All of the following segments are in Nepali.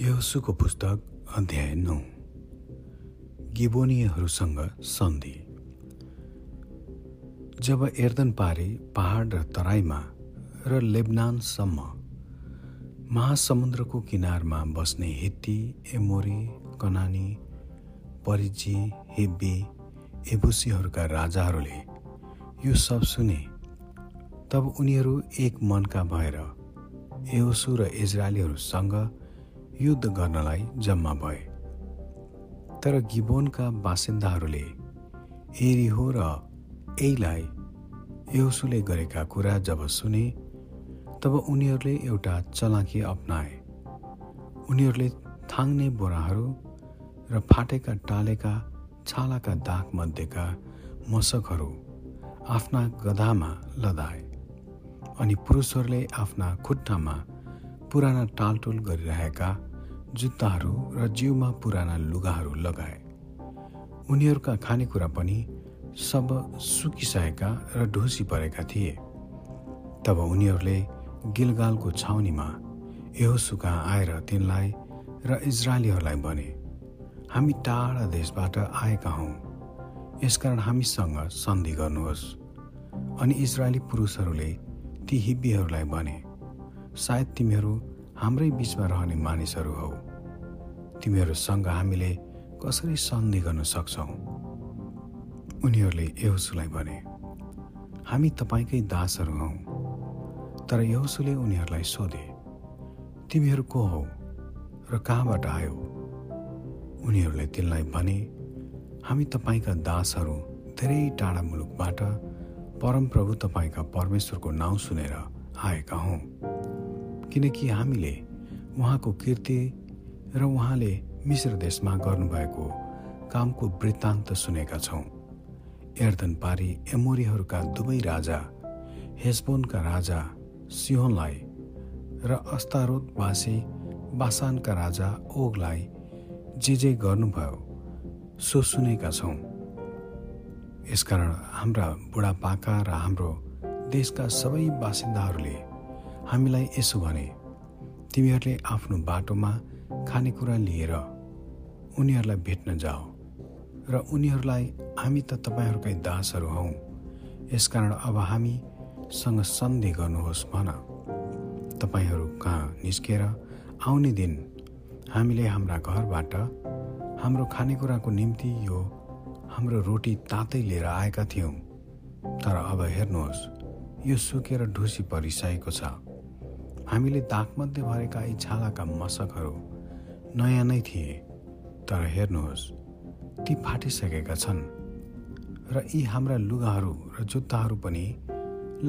यहोसुको पुस्तक अध्याय नौ। गिबोनियहरूसँग सन्धि। जब एर्दन पारी पहाड र तराईमा र लेबनानसम्म महासमुद्रको किनारमा बस्ने हित्ती एमोरी कनानी परिजी हेब्बी एबुसीहरूका राजाहरूले यो सब सुने। तब उनीहरू एक मनका भएर एहोसु र इजरायलीहरूसँग युद्ध गर्नलाई जम्मा भए। तर गिबोनका बासिन्दाहरूले एरिहो र एलाई एउसुले गरेका कुरा जब सुने तब उनीहरूले एउटा चलाकी अप्नाए। उनीहरूले थाङ्ने बोराहरू र फाटेका टालेका छालाका दागमध्येका मसकहरू आफ्ना गधामा लदाए अनि पुरुषहरूले आफ्ना खुट्टामा पुराना टालटुल गरिरहेका जुत्ताहरू र जिउमा पुराना लुगाहरू लगाए। उनीहरूका खानेकुरा पनि सब सुकिसकेका र ढुसी परेका थिए। तब उनीहरूले गिलगालको छाउनीमा एहोसुका आएर तिनलाई र इजरायलीहरूलाई भने हामी टाढा देशबाट आएका हौँ। यसकारण हामीसँग सन्धि गर्नुहोस्। अनि इजरायली पुरुषहरूले ती हिब्बीहरूलाई भने सायद तिमीहरू हाम्रै बिचमा रहने मानिसहरू हौ। तिमीहरूसँग हामीले कसरी सन्धि गर्न सक्छौ? उनीहरूले यहोसुलाई भने हामी तपाईँकै दासहरू हौ तर यहोसुले उनीहरूलाई सोधे तिमीहरू को हौ र कहाँबाट आयो? उनीहरूले तिनलाई भने हामी तपाईँका दासहरू धेरै टाढा मुलुकबाट परमप्रभु तपाईँका परमेश्वरको नाउँ सुनेर आएका हौँ। किनकि हामीले उहाँको कृति र उहाँले मिश्र देशमा गर्नुभएको कामको वृत्तान्त सुनेका छौँ। एर्दन पारी एमोरीहरूका दुवै राजा हेसबोनका राजा सिहोनलाई र अस्तारोतवासी बासानका राजा ओगलाई जे जे गर्नुभयो सो सुनेका छौँ। यसकारण हाम्रा बुढापाका र हाम्रो देशका सबै बासिन्दाहरूले हामीलाई यसो भने तिमीहरूले आफ्नो बाटोमा खानेकुरा लिएर उनीहरूलाई भेट्न जाओ र उनीहरूलाई हामी त तपाईँहरूकै दासहरू हौ। यसकारण अब हामीसँग सन्धि गर्नुहोस् भन। तपाईँहरू कहाँ निस्केर आउने दिन हामीले हाम्रा घरबाट हाम्रो खानेकुराको निम्ति यो हाम्रो रोटी तातै लिएर आएका थियौँ। तर अब हेर्नुहोस् यो सुकेर ढुसी परिसकेको छ। हामीले दागमध्ये भरेका यी छालाका मसकहरू नयाँ नै थिए तर हेर्नुहोस् ती फाटिसकेका छन्। र यी हाम्रा लुगाहरू र जुत्ताहरू पनि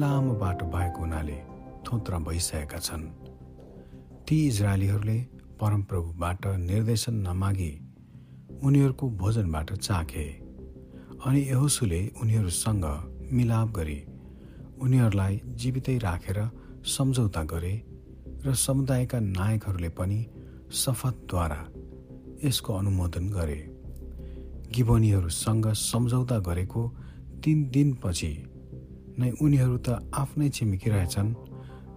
लामो बाटो भएको हुनाले थोत्रा भइसकेका छन्। ती इजरायलीहरूले परमप्रभुबाट निर्देशन नमागी उनीहरूको भोजनबाट चाखे अनि यहोसुले उनीहरूसँग मिलाप गरी उनीहरूलाई जीवितै राखेर सम्झौता गरे र समुदायका नायकहरूले पनि शपथद्वारा यसको अनुमोदन गरे। गिबनीहरूसँग सम्झौता गरेको तिन दिनपछि नै उनीहरू त आफ्नै छिमेकी रहेछन्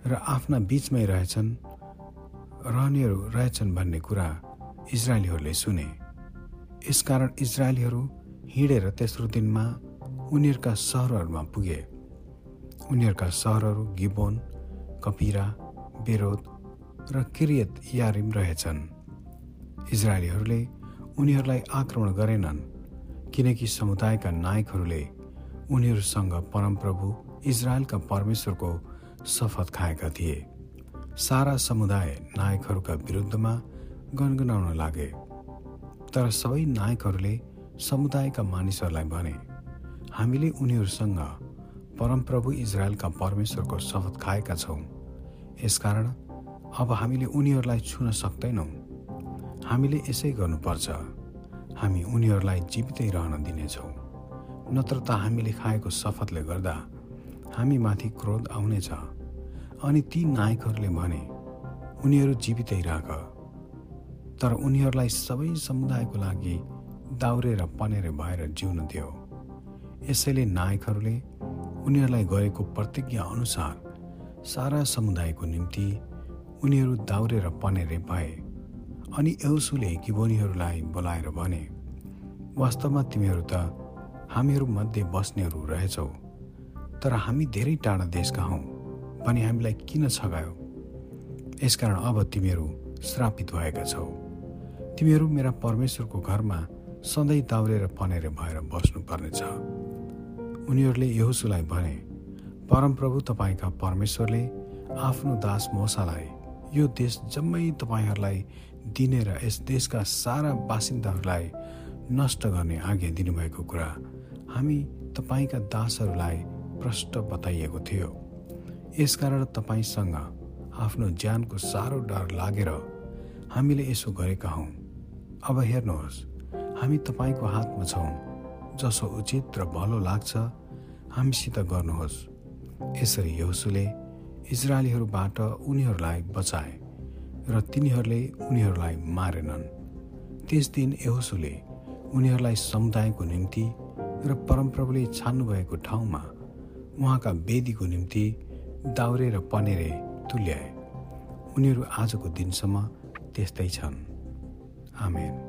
र आफ्ना बिचमै रहेछन्। रहनेहरू रहेछन् भन्ने कुरा इजरायलीहरूले सुने। यसकारण इजरायलीहरू हिँडेर तेस्रो दिनमा उनीहरूका सहरहरूमा पुगे। उनीहरूका सहरहरू गिबोन कपिरा बेरोद र किरियत यारिम रहेछन्। इजरायलीहरूले उनीहरूलाई आक्रमण गरेनन् किनकि समुदायका नायकहरूले उनीहरूसँग परमप्रभु इजरायलका परमेश्वरको शपथ खाएका थिए। सारा समुदाय नायकहरूका विरुद्धमा गनगनाउन लागे। तर सबै नायकहरूले समुदायका मानिसहरूलाई भने हामीले उनीहरूसँग परमप्रभु इजरायलका परमेश्वरको शपथ खाएका छौँ। यसकारण अब हामीले उनीहरूलाई छुन सक्दैनौँ। हामीले यसै गर्नुपर्छ। हामी उनीहरूलाई जीवितै रहन दिनेछौँ। नत्र त हामीले खाएको शपथले गर्दा हामीमाथि क्रोध आउनेछ। अनि ती नायकहरूले भने उनीहरू जीवितै राख। तर उनीहरूलाई सबै समुदायको लागि दाउरे र पनेरे भएर जिउन दियो। यसैले नायकहरूले उनीहरूलाई गरेको प्रतिज्ञा अनुसार सारा समुदायको निम्ति उनीहरू दाउरे र पनेरे भए अनि एउसुले किबोनीहरूलाई बोलाएर भने वास्तवमा तिमीहरू त हामीहरूमध्ये बस्नेहरू रहेछौ तर हामी धेरै टाढा देशका हौ भने हामीलाई किन छगायो? यसकारण अब तिमीहरू श्रापित भएका छौ। तिमीहरू मेरा परमेश्वरको घरमा सधैँ दाउरेर पनेर भएर बस्नुपर्नेछ। उनीहरूले यहोसुलाई भने परमप्रभु तपाईँका परमेश्वरले आफ्नो दास मोसालाई यो देश जम्मै तपाईँहरूलाई दिने र यस देशका सारा बासिन्दाहरूलाई नष्ट गर्ने आज्ञा दिनुभएको कुरा हामी तपाईँका दासहरूलाई प्रष्ट बताइएको थियो। यसकारण तपाईँसँग आफ्नो ज्यानको साह्रो डर लागेर हामीले यसो गरेका हौँ। अब हेर्नुहोस् हामी तपाईँको हातमा छौँ। जसो उचित र भलो लाग्छ हामीसित गर्नुहोस्। यसरी यहोसुले इजरायलीहरूबाट उनीहरूलाई बचाए र तिनीहरूले उनीहरूलाई मारेनन्। त्यस दिन यहोसुले उनीहरूलाई समुदायको निम्ति र परमप्रभुले छान्नुभएको ठाउँमा उहाँका वेदीको निम्ति दाउरे र पनेरे तुल्याए। उनीहरू आजको दिनसम्म त्यस्तै छन्। आमेन।